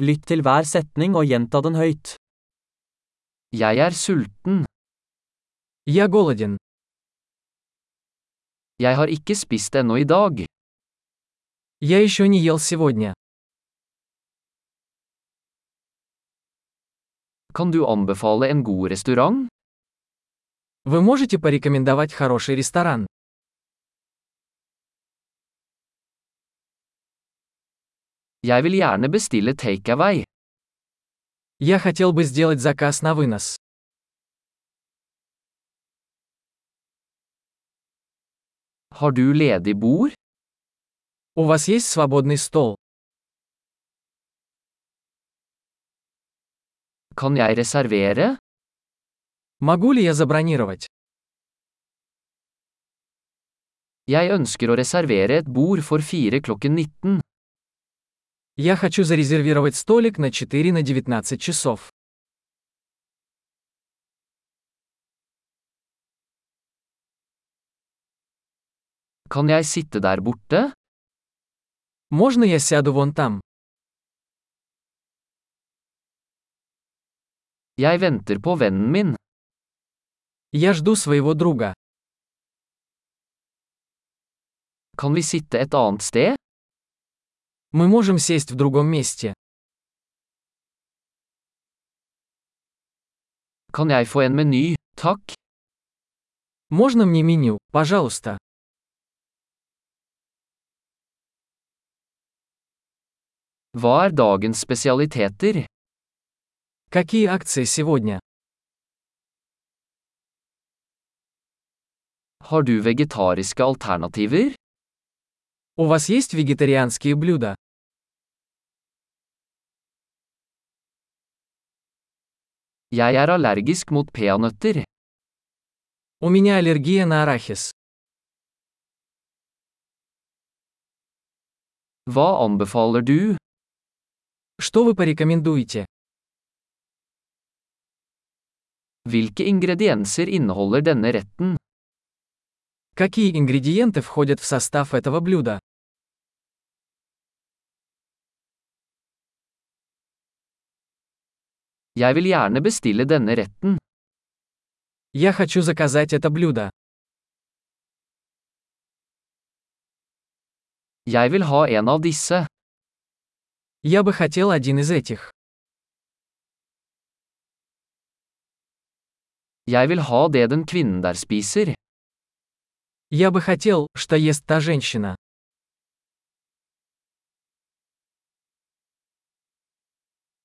Lytt til hver setning og gjenta den høyt. Jeg er sulten. Я голоден. Jeg har ikke spist ennå i dag. Я еще не ел сегодня. Kan du anbefale en god restaurant? Вы можете порекомендовать хороший ресторан? Jeg vil gjerne bestille takeaway. Я хотел бы сделать заказ на вынос. Har du ledig bord? У вас есть свободный стол? Kan jeg reservere? Могу ли я забронировать? Jeg ønsker å reservere et bord for fire klokken 19. Я хочу зарезервировать столик на 4 на 19 часов. Kan jeg sitte der borte? Можно я сяду вон там? Jeg venter på vennen min. Я жду своего друга. Kan vi sitte et annet sted? Мы можем сесть в другом месте. Kan jeg få en meny, takk? Можно мне меню, пожалуйста? Hva er dagens spesialiteter? Какие акции сегодня? Har du vegetariske alternativer? У вас есть вегетарианские блюда? Jeg er allergisk mot peanøtter. У меня аллергия на арахис. Hva anbefaler du? Что вы порекомендуете? Hvilke ingredienser inneholder denne retten? Какие ингредиенты входят в состав этого блюда? Jeg vil gjerne bestille denne retten. Я хочу заказать это блюдо. Jeg vil ha en av disse. Я бы хотел один из этих. Jeg vil ha det den kvinnen der spiser. Я бы хотел, что ест та женщина.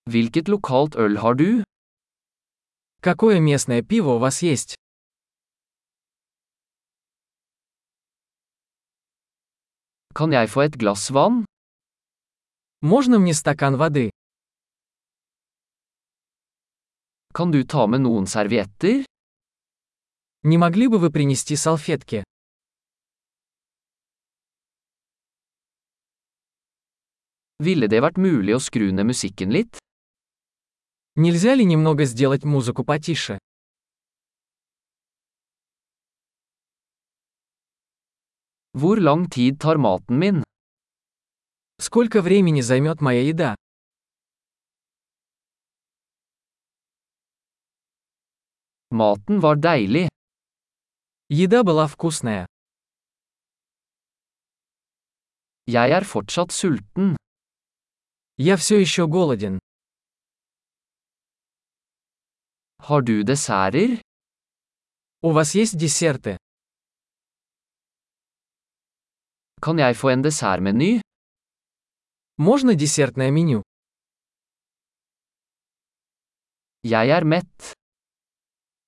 Hvilket lokalt øl har du? Какое местное пиво у вас есть? Kan jeg få et glass vann? Можно мне стакан воды? Kan du ta med noen servietter? Не могли бы вы принести салфетки? Ville det vært mulig å skru ned musikken litt? Нельзя ли немного сделать музыку потише? Hvor lang tid tar maten min? Сколько времени займет моя еда? Maten var deilig. Еда была вкусная. Jeg er fortsatt sulten. Я все еще голоден. Har du desserter? У вас есть десерты? Kan jeg få en dessertmeny? Можно десертное меню? Jeg er mett.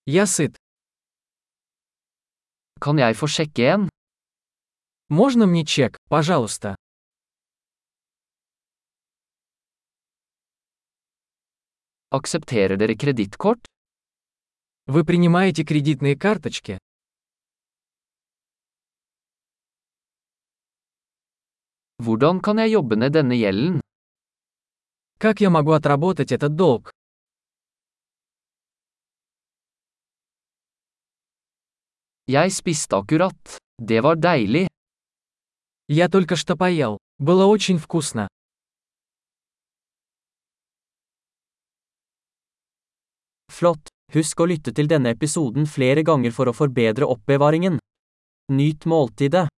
Я сыт. Kan jeg få sjekke en? Можно мне чек, пожалуйста? Aksepterer dere kredittkort? Вы принимаете кредитные карточки? Hvordan kan jeg jobbe ned denne gjelden? Как я могу отработать этот долг? Jeg spiste akkurat. Det var deilig. Я только что поел. Было очень вкусно. Flott! Husk å lytte til denne episoden flere ganger for å forbedre oppbevaringen. Nyt måltidet.